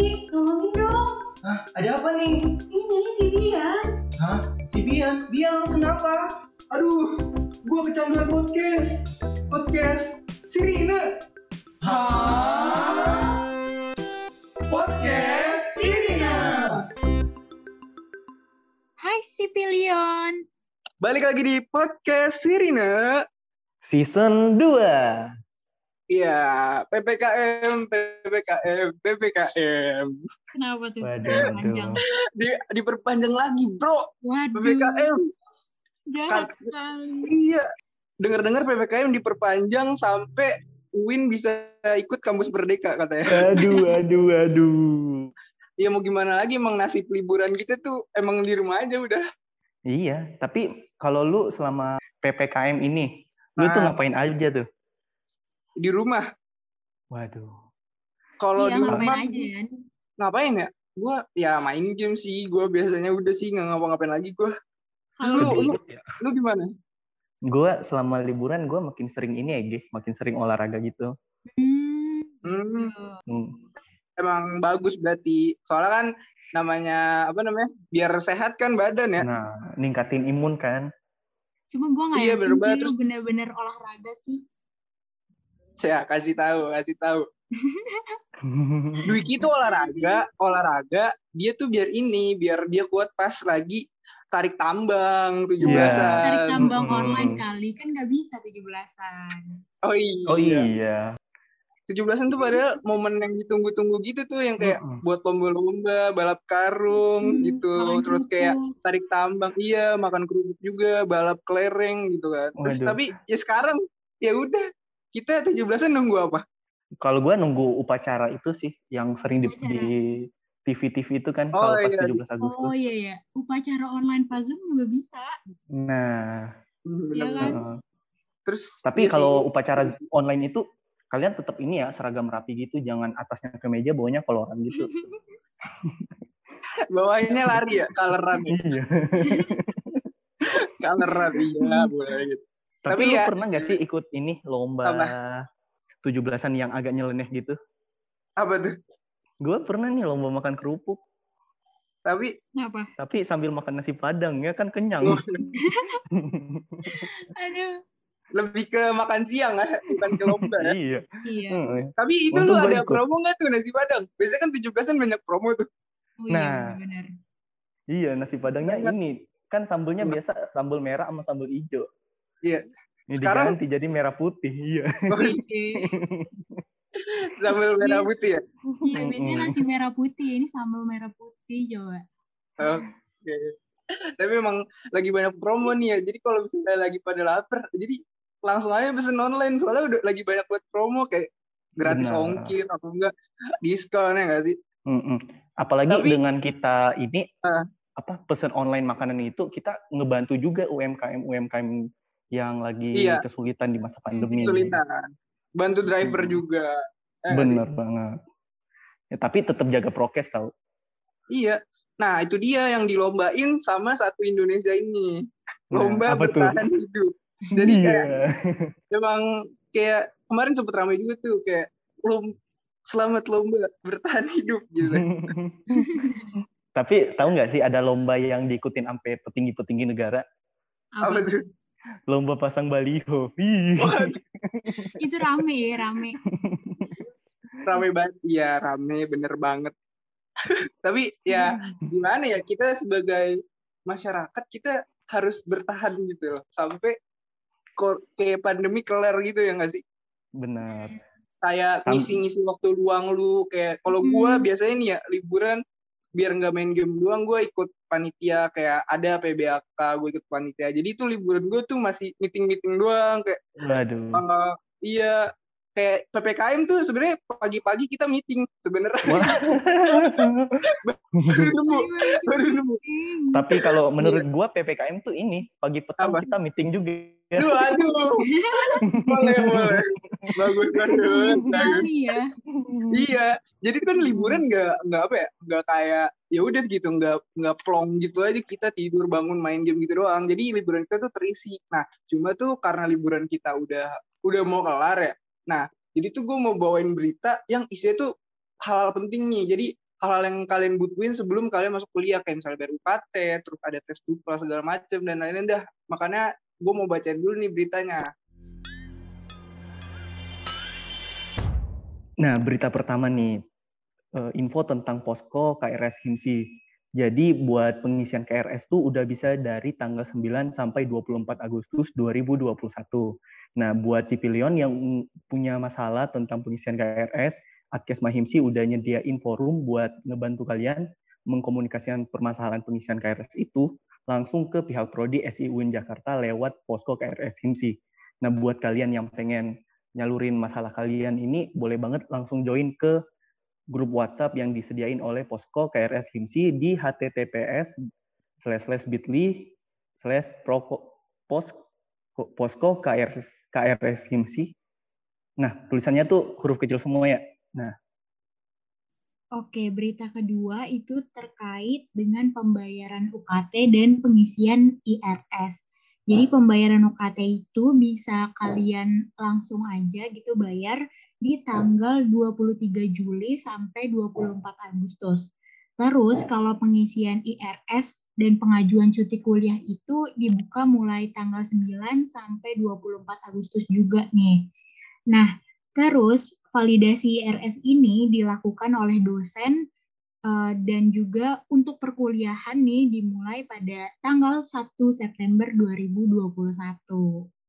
Ki, tolongin dong. Hah, ada apa nih? Ini nyanyi si Bian. Hah, si Bian? Bian lu kenapa? Aduh, gua kecanduan podcast. Podcast Sirina. Hah? Podcast Sirina. Hai si Pilion. Balik lagi di podcast Sirina. Season 2. Iya, PPKM, PPKM, PPKM. Kenapa tuh? Waduh, Panjang. Di, diperpanjang lagi, bro. Waduh. PPKM. Jahat Kan- sekali. Iya. Dengar-dengar PPKM diperpanjang sampai Win bisa ikut kampus Merdeka katanya. Aduh, aduh, aduh. Ya mau gimana lagi emang nasib liburan kita tuh emang di rumah aja udah. Iya, tapi kalau lu selama PPKM ini, lu tuh Ah. ngapain aja tuh? Di rumah. Waduh. Kalau Iya, di ngapain rumah aja ngapain ya? Gua ya main game sih. Gua biasanya udah sih nggak ngapa-ngapain lagi gua. Kalau Lu- Ki, lu- Lu gimana? Gue selama liburan gue makin sering ini ya, Ge. makin sering olahraga gitu. hmm, Hmm, emang bagus berarti. Soalnya kan namanya apa namanya? Biar sehat kan badan ya. Nah, ningkatin imun kan. Cuma gue nggak Iya, yakin bener sih banget. lu bener-bener olahraga Ki. Ya, kasih tahu, kasih tahu. Dwiki itu olahraga, olahraga, dia tuh biar ini, biar dia kuat pas lagi tarik tambang 17-an. Iya. Tarik tambang online kali kan nggak bisa 17-an. Oh iya. oh iya. 17-an tuh padahal momen yang ditunggu-tunggu gitu tuh yang kayak Mm-mm. buat lomba-lomba, balap karung Hmm, gitu, terus kayak kerupuk. tarik tambang, iya, makan kerupuk juga, balap kelereng gitu kan. Terus Waduh. tapi ya sekarang ya udah kita 17-an nunggu apa? Kalau gue nunggu upacara itu sih, yang sering di, Upacara. di TV-TV itu kan, Oh, kalau pas iya. 17 Agustus. Oh iya ya, upacara online pas Zoom juga bisa. Nah, Iya bener-bener. kan? heeh. Terus Tapi iya kalau sih. upacara online itu kalian tetap ini ya seragam rapi gitu, jangan atasnya ke meja, bawahnya koloran gitu. bawahnya lari ya, coloran ya. iya. Coloran iya, boleh gitu. Tapi, Tapi lu ya- pernah gak sih ikut ini lomba Apa? 17-an yang agak nyeleneh gitu? Apa tuh? Gue pernah nih lomba makan kerupuk, Tapi Kenapa? tapi sambil makan nasi padang ya kan kenyang. Oh. Aduh. lebih ke makan siang ya, bukan ke lomba ya. iya. Iya. Heeh. Tapi itu Untung lu ada ikut. promo nggak tuh nasi padang? Biasanya kan 17-an banyak promo tuh. Oh iya Nah. benar. Iya, nasi padangnya Banyak. ini kan sambelnya Apa? biasa sambal merah sama sambal hijau. Iya. Ini Sekarang- diganti jadi merah putih. Iya. Sambil merah putih ya. Iya biasanya nasi merah putih, ini sambal merah putih coba. Oke. Tapi emang lagi banyak promo nih ya. Jadi kalau misalnya lagi pada lapar, jadi langsung aja pesen online. Soalnya udah lagi banyak buat promo kayak gratis Benar. ongkir atau enggak diskon ya nggak sih? Mm-mm. Apalagi Tapi- dengan kita ini Ah. apa pesan online makanan itu kita ngebantu juga UMKM UMKM yang lagi Iya. kesulitan di masa pandemi. Kesulitan. Bantu driver Hmm. juga. Ya nggak sih? Bener banget. Ya, tapi tetap jaga prokes tau. Iya. Nah, itu dia yang dilombain sama satu Indonesia ini. Nah, Lomba tuh? bertahan hidup. Jadi Iya. kayak emang kayak kemarin sempet ramai juga tuh kayak lom selamat lomba bertahan hidup gitu. Tapi tahu nggak sih ada lomba yang diikutin sampai petinggi-petinggi negara? Apa Apa? tuh? Lomba pasang baliho. Itu rame ya, rame. rame banget. Iya, rame bener banget. Tapi ya gimana ya kita sebagai masyarakat kita harus bertahan gitu loh sampai kayak pandemi kelar gitu ya nggak sih? Benar. kayak ngisi-ngisi waktu luang lu kayak kalau gua Hmm. biasanya nih ya liburan biar nggak main game doang gua ikut panitia kayak ada PBAK gue ikut panitia jadi itu liburan gue tuh masih meeting meeting doang kayak Waduh. eh, iya kayak ppkm tuh sebenarnya pagi-pagi kita meeting sebenarnya baru nemu baru nemu Tapi kalau menurut gua PPKM tuh ini pagi petang Apa? kita meeting juga. aduh aduh boleh boleh bagus banget bagus. Ya. Iya, jadi kan liburan nggak nggak apa ya, nggak kayak ya udah gitu, nggak nggak plong gitu aja kita tidur bangun main game gitu doang. Jadi liburan kita tuh terisi. Nah, cuma tuh karena liburan kita udah udah mau kelar ya. Nah, jadi tuh gue mau bawain berita yang isinya tuh hal-hal penting nih. Jadi hal-hal yang kalian butuhin sebelum kalian masuk kuliah kayak misalnya bayar UKT, terus ada tes TOEFL segala macem dan lain-lain dah. Makanya gue mau bacain dulu nih beritanya. Nah, berita pertama nih, eh, info tentang posko KRS Himsi. Jadi buat pengisian KRS tuh udah bisa dari tanggal 9 sampai 24 Agustus 2021. Nah, buat Cipilion yang punya masalah tentang pengisian KRS, Adkes Mahimsi udah nyediain forum buat ngebantu kalian mengkomunikasikan permasalahan pengisian KRS itu langsung ke pihak prodi SI UIN Jakarta lewat posko KRS Himsi. Nah, buat kalian yang pengen nyalurin masalah kalian ini, boleh banget langsung join ke grup WhatsApp yang disediain oleh Posko KRS Himsi di https slash slash bit.ly slash posko KRS, KRS Himsi. Nah, tulisannya tuh huruf kecil semua ya. Nah. Oke, berita kedua itu terkait dengan pembayaran UKT dan pengisian IRS. Jadi pembayaran UKT itu bisa kalian langsung aja gitu bayar di tanggal 23 Juli sampai 24 Agustus. Terus kalau pengisian IRS dan pengajuan cuti kuliah itu dibuka mulai tanggal 9 sampai 24 Agustus juga nih. Nah, terus validasi IRS ini dilakukan oleh dosen eh, dan juga untuk perkuliahan nih dimulai pada tanggal 1 September 2021.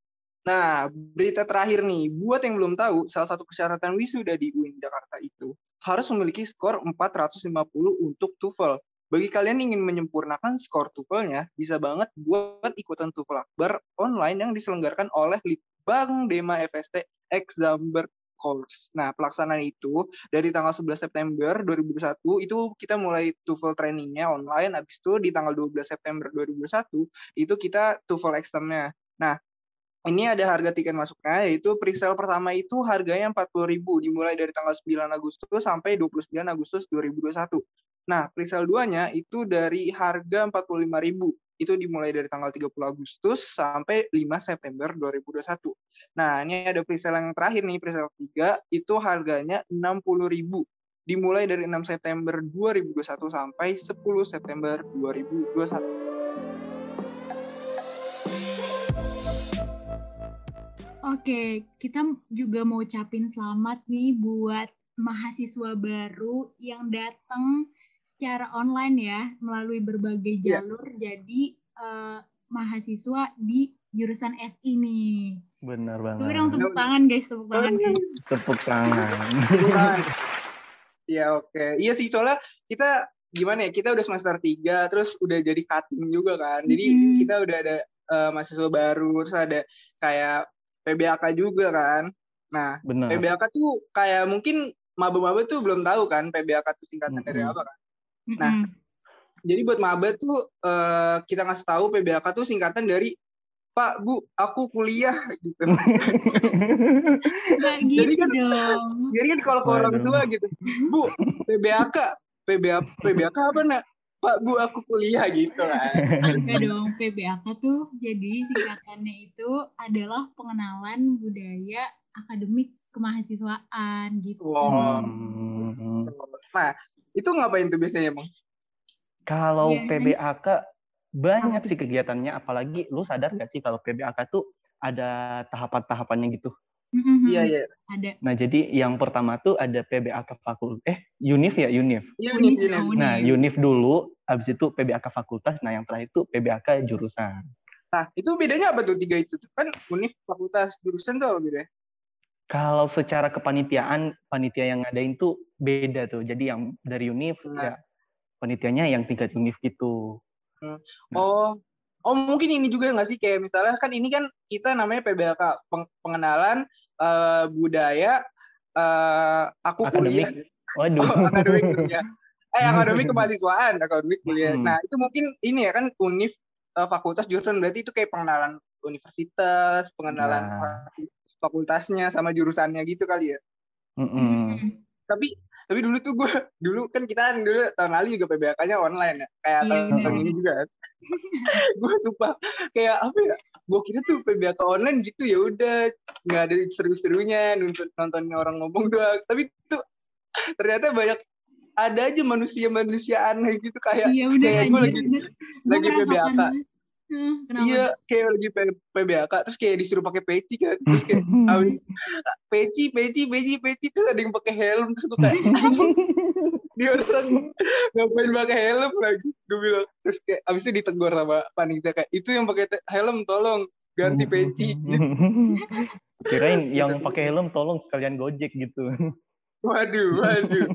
Nah, berita terakhir nih, buat yang belum tahu, salah satu persyaratan wisuda di UIN Jakarta itu harus memiliki skor 450 untuk TOEFL. Bagi kalian yang ingin menyempurnakan skor TOEFL-nya, bisa banget buat ikutan TOEFL Akbar online yang diselenggarakan oleh Litbang Dema FST Examber Course. Nah, pelaksanaan itu dari tanggal 11 September 2021 itu kita mulai TOEFL trainingnya online, habis itu di tanggal 12 September 2021 itu kita TOEFL externnya. Nah, ini ada harga tiket masuknya yaitu presale pertama itu harganya 40.000 dimulai dari tanggal 9 Agustus sampai 29 Agustus 2021. Nah, presale 2-nya itu dari harga 45.000 itu dimulai dari tanggal 30 Agustus sampai 5 September 2021. Nah, ini ada presale yang terakhir nih, presale 3 itu harganya 60.000 dimulai dari 6 September 2021 sampai 10 September 2021. Oke, kita juga mau ucapin selamat nih buat mahasiswa baru yang datang secara online ya, melalui berbagai Iya. jalur. Jadi eh, mahasiswa di jurusan SI nih. Benar banget. dong tepuk tangan guys, tepuk tangan guys. Tepuk tangan. Iya oke. Iya sih soalnya kita gimana ya kita udah semester 3 terus udah jadi cutting juga kan. Jadi Mhm. kita udah ada eh, mahasiswa baru terus ada kayak PBAK juga kan. Nah, Benar. PBAK tuh kayak mungkin maba-maba tuh belum tahu kan PBAK itu singkatan dari Mm-mm. apa kan. Nah, Mm-mm. Jadi buat maba tuh eh, kita ngasih tahu PBAK tuh singkatan dari Pak, Bu, aku kuliah gitu. Nggak Jadi gitu kan- dong. Jadi kan kalau ke orang tua gitu, Bu, PBAK, PBA, PBAK apa nak? Pak, Bu, aku kuliah gitu kan. Enggak dong, PBAK tuh jadi singkatannya itu adalah pengenalan budaya akademik kemahasiswaan gitu. Wow. Nah, itu ngapain tuh biasanya, Bang? Kalau Biasanya- PBAK banyak sih kegiatannya, apalagi lu sadar gak sih kalau PBAK tuh ada tahapan-tahapannya gitu. Mm-mm. Iya, iya. Ada. Nah, jadi yang pertama tuh ada PBAK fakultas, eh UNIF ya, UNIF. Iya, Unif, Unif. Unif. Nah, UNIF dulu, habis itu PBAK fakultas, nah yang terakhir itu PBAK jurusan. Nah, itu bedanya apa tuh tiga itu? Kan Unif, fakultas, jurusan tuh apa bedanya? Kalau secara kepanitiaan, panitia yang ngadain tuh beda tuh. Jadi yang dari UNIF, Nah. ya panitianya yang tingkat UNIF gitu. Nah. Oh, oh mungkin ini juga nggak sih kayak misalnya kan ini kan kita namanya PBAK peng- pengenalan eh, budaya eh, aku Akademik. kuliah. Waduh. Oh, akademik kuliah. Eh akademik kemahasiswaan, akademik kuliah. Hmm. Nah itu mungkin ini ya kan univ eh, fakultas jurusan berarti itu kayak pengenalan universitas, pengenalan Nah. fakultasnya sama jurusannya gitu kali ya. Mm-mm. Mm. Tapi tapi dulu tuh gue dulu kan kita kan dulu tahun lalu juga PBAK-nya online ya kayak tahun, tahun ini juga gue sumpah kayak apa ya gue kira tuh PBAK online gitu ya udah. Nggak ada seru-serunya nonton nonton orang ngomong doang. Tapi tuh ternyata banyak ada aja manusia-manusia aneh gitu kayak Iya bener kayak gue lagi bener. Gua lagi PBAK. Hmm, iya kayak lagi PBAK terus kayak disuruh pakai peci kan. Terus kayak abis peci peci peci peci tuh ada yang pakai helm terus gue kayak "Anjing, dia orang ngapain pakai helm lagi? Gue bilang terus kayak abis itu ditegur sama panitia kayak itu yang pakai helm tolong ganti peci. Kirain yang pakai helm tolong sekalian gojek gitu. waduh waduh.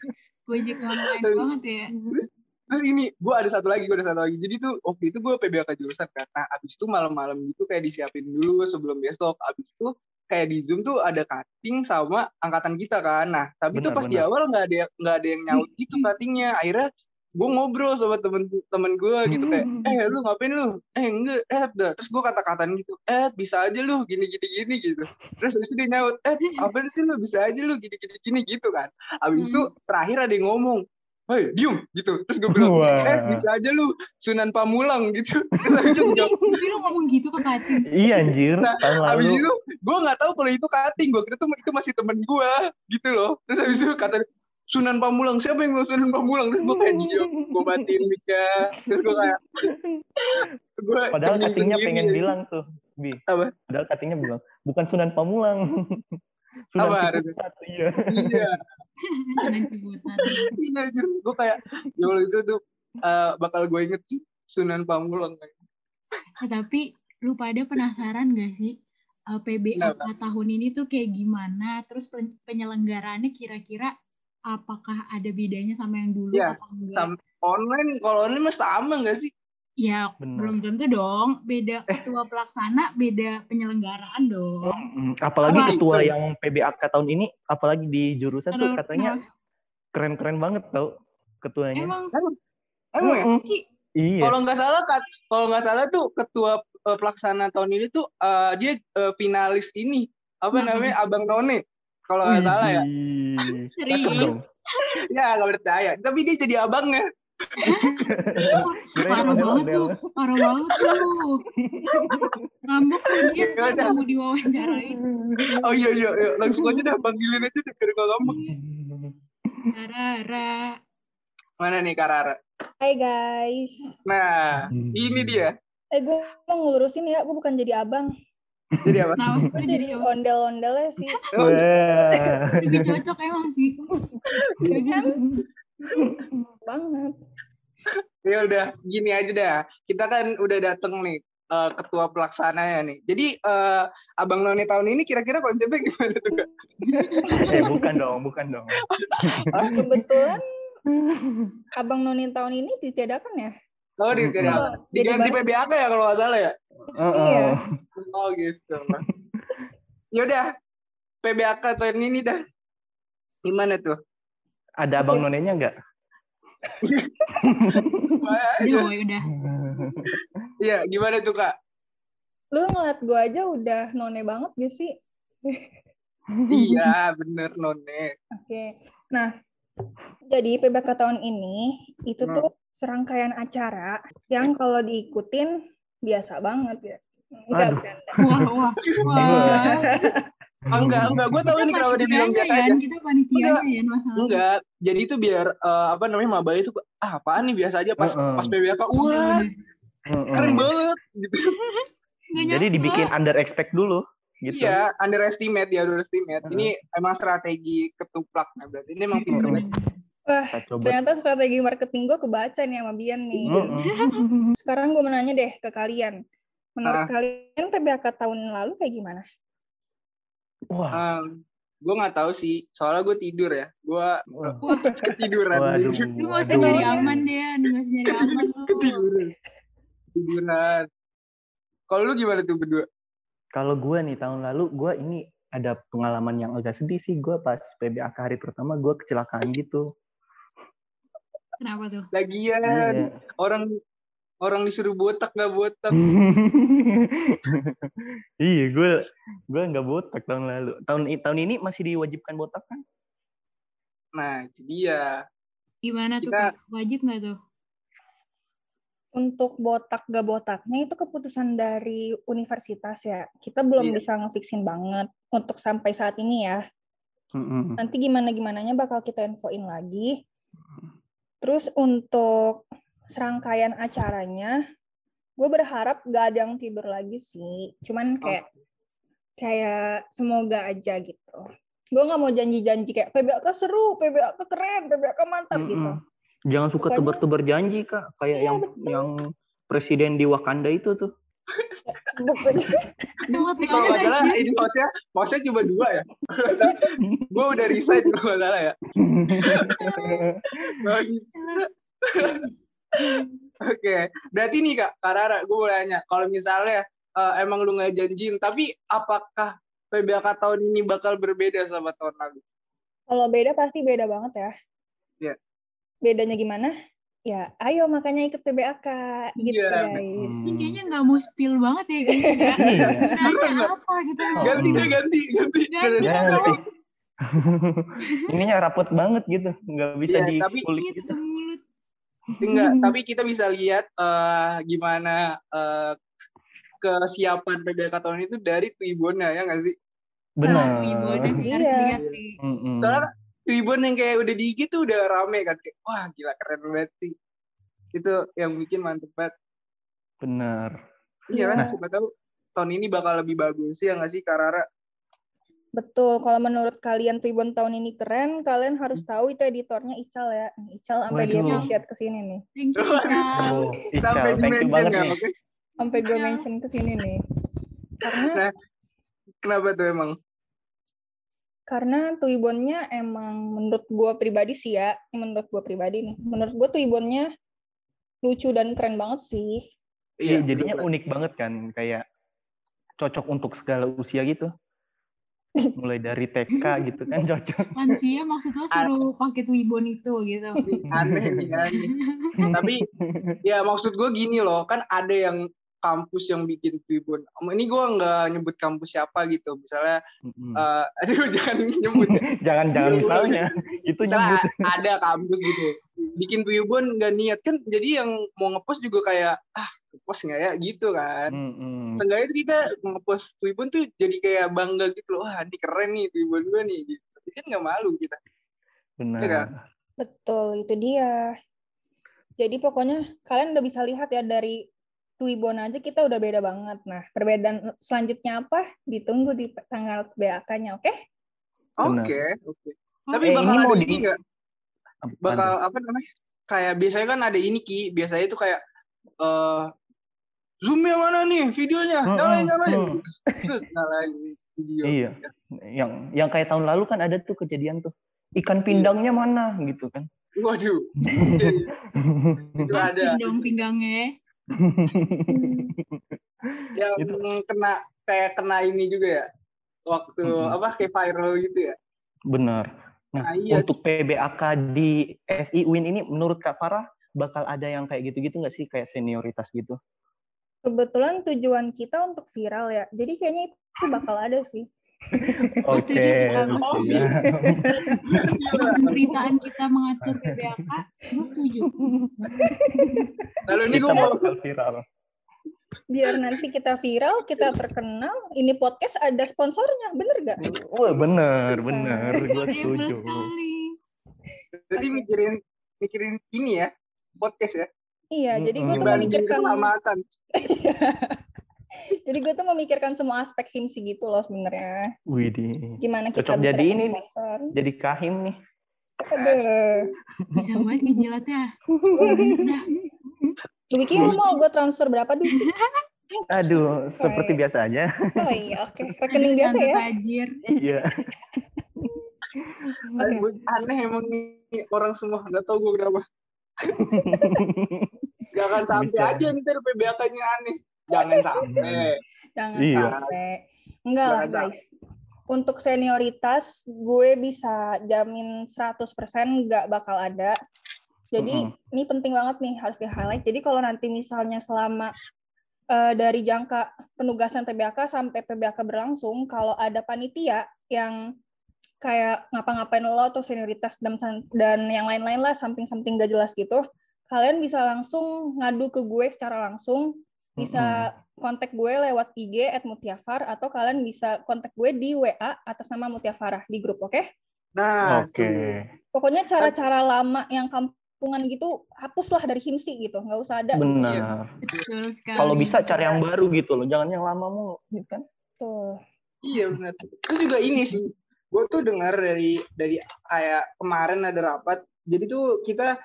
Gojek online banget ya. terus terus ini gue ada satu lagi gue ada satu lagi. Jadi tuh waktu itu gue PBK jurusan kan nah abis itu malam-malam gitu kayak disiapin dulu sebelum besok. Abis itu kayak di zoom tuh ada cutting sama angkatan kita kan. Nah tapi tuh Benar, pas di benar. awal nggak ada nggak ada yang nyaut gitu cuttingnya. Akhirnya gue ngobrol sama temen-temen gue gitu kayak eh lu ngapain lu? Eh enggak eh dah terus gue kata-kataan gitu eh bisa aja lu gini gini gitu. Terus habis itu dia nyaut eh apa sih lu? Bisa aja lu gini gini gitu kan. Habis itu terakhir ada yang ngomong Hei, diem gitu. Terus gue bilang, Wah. eh bisa aja lu Sunan Pamulang gitu. Terus habis itu Tapi lu ngomong gitu ke Katin. iya anjir, Nah, lalu. itu gue nggak tahu kalau itu cutting. Gue kira tuh itu masih temen gue gitu loh. Terus habis itu kata Sunan Pamulang, siapa yang mau Sunan Pamulang? Terus gue kayak diem, gue matiin mic-nya. Terus gue kayak, gue Padahal kening cuttingnya sendiri. pengen bilang tuh, Bi. Apa? Padahal cuttingnya bilang, bukan Sunan Pamulang. Sunan Apa? Ciputat, iya. Iya, Sunan Ciputat. iya. Gue kayak, ya Allah itu tuh eh, bakal gue inget sih Sunan Pamulang. Eh, tapi lu pada penasaran gak sih eh, PBAK tahun ini tuh kayak gimana? Terus pen- penyelenggaraannya kira-kira apakah ada bedanya sama yang dulu Iya, apa enggak? Sama online, kalau online mah sama nggak sih? Ya Benar. belum tentu dong. Beda ketua pelaksana, beda penyelenggaraan dong. Mm, Apalagi Apa ketua itu? yang PBAK tahun ini, apalagi di jurusan tuh Kenapa- katanya keren-keren banget tau ketuanya. Emang Emang ya? Mm-mm. Iya. Kalau nggak salah, kalau nggak salah tuh ketua eh, pelaksana tahun ini tuh eh, dia eh, finalis ini apa Apa namanya Abang Tone. Kalau nggak salah ya. Serius? Ya nggak percaya. Tapi dia jadi abangnya. Parah banget tuh, parah banget tuh. Ngambek tuh dia Ya mau diwawancarain. Oh iya iya, iya. langsung aja dah panggilin aja deh biar nggak ngambek. Rara, Mana nih Karara? Hai guys. Nah, ini dia. Eh gue mau ngelurusin ya, gue bukan jadi abang. Jadi apa? kenapa Gue jadi ondel-ondelnya sih. Lebih cocok emang sih. Banget. Ya udah, gini aja dah. Kita kan udah dateng nih eh, ketua pelaksananya nih. Jadi eh, Abang Noni tahun ini kira-kira konsepnya gimana tuh Kak? Eh, bukan dong, bukan dong. Kebetulan abang Noni tahun ini ditiadakan ya. Oh, di, Mm-mm. Oh, diganti PBAK ya kalau nggak salah ya? Heeh. Iya. Oh gitu. Yaudah, PBAK tahun ini dah. Gimana tuh? Ada abang nonenya nggak? Wah, Udah, woy, udah. Iya, gimana tuh kak? Lu ngeliat gue aja udah none banget gak sih? Iya, bener none. Oke. Nah, jadi PBK tahun ini itu Hmm. tuh serangkaian acara yang kalau diikutin biasa banget ya. Enggak bercanda. Wah, wah, wah. Ah, enggak, enggak. Gue tahu ini kenapa dia bilang biasa ya, aja. kita panitianya ya masalah. Enggak. Jadi itu biar eh, apa namanya maba itu ah apaan nih biasa aja pas Heeh. pas PBAK. Wah, Heeh. keren banget gitu. Jadi dibikin under expect dulu gitu. Iya, underestimate ya, underestimate. Heeh. Ini emang strategi ketuplak nah berarti ini emang pinter banget. Wah, ternyata strategi marketing gue kebaca nih sama Bian nih. Heeh. Sekarang gue mau nanya deh ke kalian. Ah. Menurut kalian PBK tahun lalu kayak gimana? Wah. gue nggak tahu sih, soalnya gue tidur ya. Gue Wah. ketiduran. Waduh. Lu gak usah nyari aman deh, lu gak usah nyari aman lu. Ketiduran. Tiduran. Kalau lu gimana tuh berdua? Kalau gue nih tahun lalu gue ini ada pengalaman yang agak sedih sih gue pas PBAK hari pertama gue kecelakaan gitu. Kenapa tuh? Lagian Iya. orang orang disuruh botak nggak botak. iya gue gue nggak botak tahun lalu. Tahun tahun ini masih diwajibkan botak kan? Nah, itu dia. Gimana tuh, Kak? Wajib gak tuh? Untuk botak gak botaknya itu keputusan dari universitas ya. Kita belum Iya. bisa ngefiksin banget untuk sampai saat ini ya. Mm-mm. Nanti gimana gimananya bakal kita infoin lagi. Terus untuk serangkaian acaranya, gue berharap gak ada yang tidur lagi sih. Cuman kayak kayak semoga aja gitu. Gue nggak mau janji-janji kayak PBAK seru, PBAK keren, PBAK mantap Mm-mm. gitu. Jangan suka tebar-tebar janji kak, kayak Iya, yang betul. yang presiden di Wakanda itu tuh. Kalau nggak salah ini hostnya, hostnya cuma dua ya. gue udah resign kalau nggak salah ya. Oke, berarti nih kak, Kak Rara, gue mau nanya, kalau misalnya eh, emang lu nggak janjiin, tapi apakah PBAK tahun ini bakal berbeda sama tahun lalu? Kalau beda pasti beda banget ya. Iya. Bedanya gimana? Ya, ayo makanya ikut PBAK gitu Iya. guys. Ini kayaknya nggak mau spill banget ya. Iya. Nanya apa gitu. Ganti deh, ganti, ganti. Ganti Ganti. dong. Ininya rapet banget gitu, nggak bisa Iya, tapi- dikulik Gitu gitu. Enggak, tapi kita bisa lihat eh, gimana eh, kesiapan PBAK tahun itu dari Twibonnya, ya nggak sih? Nah, Benar. ibu udah sih harus Iya. lihat sih. Mm-mm. Soalnya Twibon yang kayak udah di IG tuh udah rame kan. Kayak, wah gila keren banget sih. Itu yang bikin mantep banget. Benar. Iya kan, Iya. siapa tahu tahun ini bakal lebih bagus ya nggak sih Kak Rara? Betul, kalau menurut kalian Tribun tahun ini keren, kalian harus Hmm. tahu itu editornya Ical ya. Ical sampai dia Waduh. appreciate ke sini nih. Thank you. Oh, Ical, Sampai thank you banget ya, nih. Sampai gue Iya. mention ke sini nih. Karena Nah. Kenapa tuh emang? karena Tuibonnya emang menurut gue pribadi sih ya, menurut gue pribadi nih. Menurut gue Tuibonnya lucu dan keren banget sih. Iya, jadinya bener. unik banget kan, kayak cocok untuk segala usia gitu. Mulai dari TK gitu kan cocok. Lansia maksudnya suruh pakai Twibon itu gitu. aneh nih aneh. Tapi ya maksud gue gini loh, kan ada yang kampus yang bikin Twibon. Ini gue nggak nyebut kampus siapa gitu. Misalnya, Mm-mm. eh, aduh jangan nyebut ya. jangan jangan Iya, misalnya itu Misalnya nyebut. ada kampus gitu, bikin Twibon nggak niat kan, jadi yang mau ngepost juga kayak ah ngepost nggak ya gitu kan. Mm-mm. Seenggaknya tuh kita ngepost Twibon tuh jadi kayak bangga gitu loh, wah ini keren nih Twibon gue nih gitu. Tapi kan nggak malu kita. Benar. Iya kan? Betul, itu dia. Jadi pokoknya kalian udah bisa lihat ya dari Tuibon aja kita udah beda banget. Nah, perbedaan selanjutnya apa? Ditunggu di tanggal BAK-nya, oke? Benar. Oke, oke. Oh, Tapi Eh, bakal ini ada mau ini nggak? Apa- bakal apa namanya kayak biasanya kan ada ini ki biasanya itu kayak eh zoomnya mana nih videonya Mm-mm, nyalain nyalain mm. Terus nyalain video Iya. Yang yang kayak tahun lalu kan ada tuh kejadian tuh. Ikan pindangnya mana gitu kan. waduh Iya, iya. itu ada Asin dong pinggangnya. yang Itu. kena kayak kena ini juga ya waktu Mm-mm. apa kayak viral gitu ya Benar. Nah, Nah, iya. untuk PBAK di SI Win ini menurut Kak Farah bakal ada yang kayak gitu-gitu nggak sih kayak senioritas gitu? Kebetulan tujuan kita untuk viral ya. Jadi kayaknya itu bakal ada sih. Gila. Kalau pemberitaan kita mengatur PBAK, gue setuju. lalu ini Kita gue mau viral. Biar nanti kita viral, kita terkenal, ini podcast ada sponsornya, bener gak? Wah, bener, bener. Gue Horrible setuju. jadi mikirin mikirin ini ya podcast ya Iya, jadi gue tuh memikirkan, keselamatan jadi gue tuh memikirkan semua aspek himsi gitu loh sebenarnya. Widih. Gimana kita Cocok jadi ini nih. Jadi kahim nih. Aduh. Bisa banget ngejilatnya. Udah. Wiki lu mau gue transfer berapa duit? Aduh, seperti iya. biasa aja. Oh iya, oke. Rekening biasa ya. Fajir. Iya. Oke. aneh emang nih orang semua nggak tahu gue kenapa Jangan sampai aja ntar PBAK-nya aneh. Jangan sampai. Jangan Iya. sampai. Enggak lah guys. Untuk senioritas gue bisa jamin 100% nggak bakal ada. Jadi Mm-mm. ini penting banget nih harus di-highlight. Jadi kalau nanti misalnya selama eh, dari jangka penugasan PBAK sampai PBAK berlangsung, kalau ada panitia yang kayak ngapa-ngapain lo atau senioritas dan dan yang lain-lain lah samping-samping gak jelas gitu, kalian bisa langsung ngadu ke gue secara langsung bisa kontak gue lewat IG at Mutiafar atau kalian bisa kontak gue di WA atas nama Mutiafarah di grup, oke? Nah, Oke. tuh. Pokoknya cara-cara lama yang kamu pengepungan gitu hapuslah dari himsi gitu nggak usah ada Benar. Sekali. Kalau bisa cari yang baru gitu loh, jangan yang lama mulu, gitu kan? tuh Iya benar. Terus juga ini sih, gue tuh dengar dari dari kayak kemarin ada rapat. Jadi tuh kita,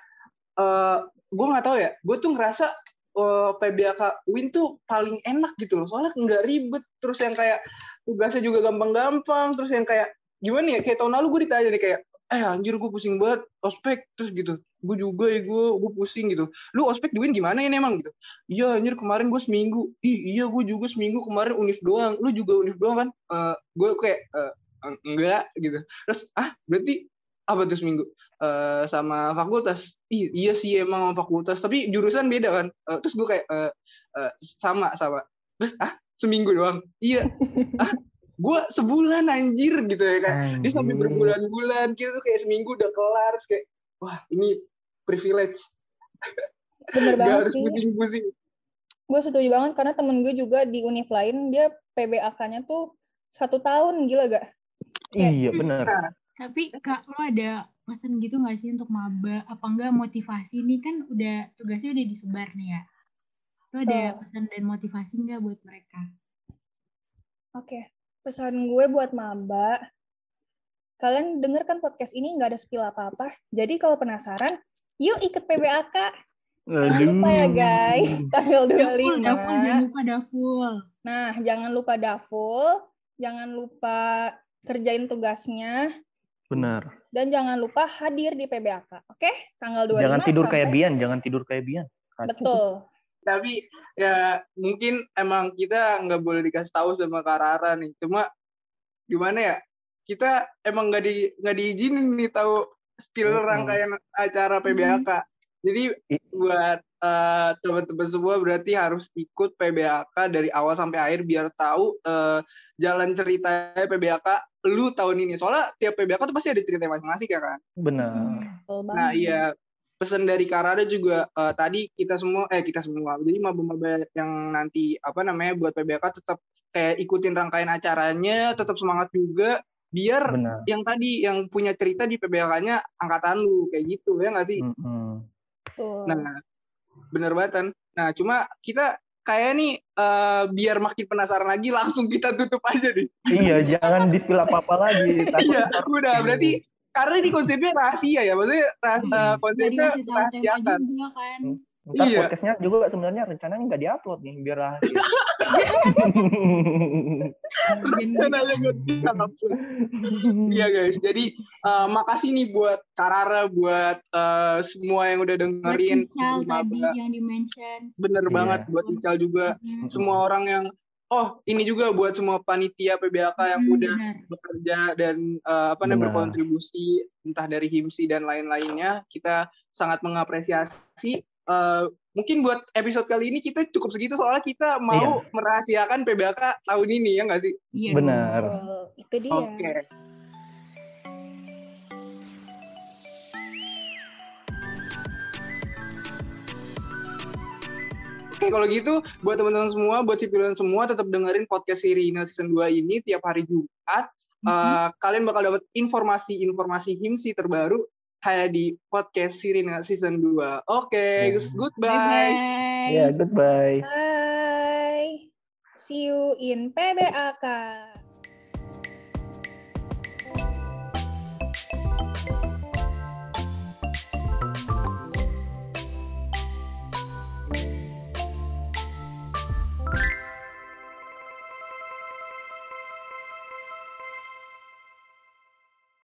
eh gue nggak tahu ya. Gue tuh ngerasa eh, PBAK Win tuh paling enak gitu loh. Soalnya nggak ribet. Terus yang kayak tugasnya juga gampang-gampang. Terus yang kayak gimana ya? Kayak tahun lalu gue ditanya nih kayak, eh anjir gue pusing banget ospek terus gitu. Gue juga ya gue gue pusing gitu. Lu ospek di Win gimana ini emang gitu? Iya anjir kemarin gue seminggu. Ih iya gue juga seminggu kemarin univ doang. Lu juga univ doang kan? Eh gue kayak eng- enggak gitu. Terus ah berarti apa tuh seminggu? Eh sama fakultas. Ih, iya sih emang sama fakultas. Tapi jurusan beda kan? Eh, terus gue kayak eh, eh, sama sama. Terus ah seminggu doang. Iya. ah gue sebulan anjir gitu ya kan. Dia sampai berbulan-bulan. Kita tuh kayak seminggu udah kelar. Terus kayak wah ini privilege. bener banget harus sih pusing-pusing. gue setuju banget karena temen gue juga di univ lain dia PBAK-nya tuh satu tahun gila gak Iya, benar. Tapi Kak, lo ada pesan gitu nggak sih untuk maba? Apa enggak motivasi nih kan udah tugasnya udah disebar nih ya. Lo ada Oh. pesan dan motivasi nggak buat mereka? Oke, pesan gue buat maba, kalian denger kan podcast ini nggak ada spill apa-apa. Jadi kalau penasaran, yuk ikut PBAK. Jangan lupa ya guys, tanggal Daful, 25. daful, jangan lupa daful. Nah, jangan lupa daful, jangan lupa kerjain tugasnya, Benar. dan jangan lupa hadir di PBAK. Oke, tanggal 25 Jangan tidur sampai- kayak Bian, jangan tidur kayak Bian. Kacau. Betul. tapi ya mungkin emang kita nggak boleh dikasih tahu sama Kak Rara nih cuma gimana ya kita emang nggak di nggak diizinin nih tahu spill rangkaian acara PBAK jadi Eh, teman-teman semua berarti harus ikut PBAK dari awal sampai akhir biar tahu eh, jalan ceritanya PBAK lu tahun ini soalnya tiap PBAK tuh pasti ada cerita masing-masing ya kan Benar. Banget. Nah iya pesan dari Karada juga eh, tadi kita semua eh kita semua jadi maba-maba yang nanti apa namanya buat PBK tetap kayak ikutin rangkaian acaranya tetap semangat juga biar Benar. yang tadi yang punya cerita di PBK-nya angkatan lu kayak gitu ya nggak sih? Mm-mm. Betul. Nah bener banget Tan. Nah cuma kita kayak nih eh, biar makin penasaran lagi langsung kita tutup aja deh. Iya, jangan di-spill apa-apa lagi. Takut Iya udah berarti karena ini konsepnya rahasia ya maksudnya ras- Hmm. eh, Nggak konsepnya tema rahasiakan. juga kan. Ntar Iya. podcastnya juga sebenarnya rencananya nggak diupload nih, biar rahasia. Iya guys, jadi eh, makasih nih buat Karara, buat eh, semua yang udah Buat dengerin. Ical tadi yang di-mention. Bener Iya. banget buat Ical juga. Hmm, Semua orang yang, oh ini juga buat semua panitia PBAK yang hmm, udah benar. bekerja dan eh, apa namanya berkontribusi entah dari HIMSI dan lain-lainnya. Kita sangat mengapresiasi. Eh, mungkin buat episode kali ini kita cukup segitu soalnya kita mau merahasiakan PBAK tahun ini ya nggak sih? Iya. Benar. Itu dia. Oke. Oke, kalau gitu buat teman-teman semua, buat sipilian semua tetap dengerin podcast Sirina season 2 ini tiap hari Jumat. Mhm. Eh, kalian bakal dapat informasi-informasi himsi terbaru hanya di podcast Sirina season 2. Oke, Ya. goodbye. Bye-bye. Ya, goodbye. Bye. See you in PBAK.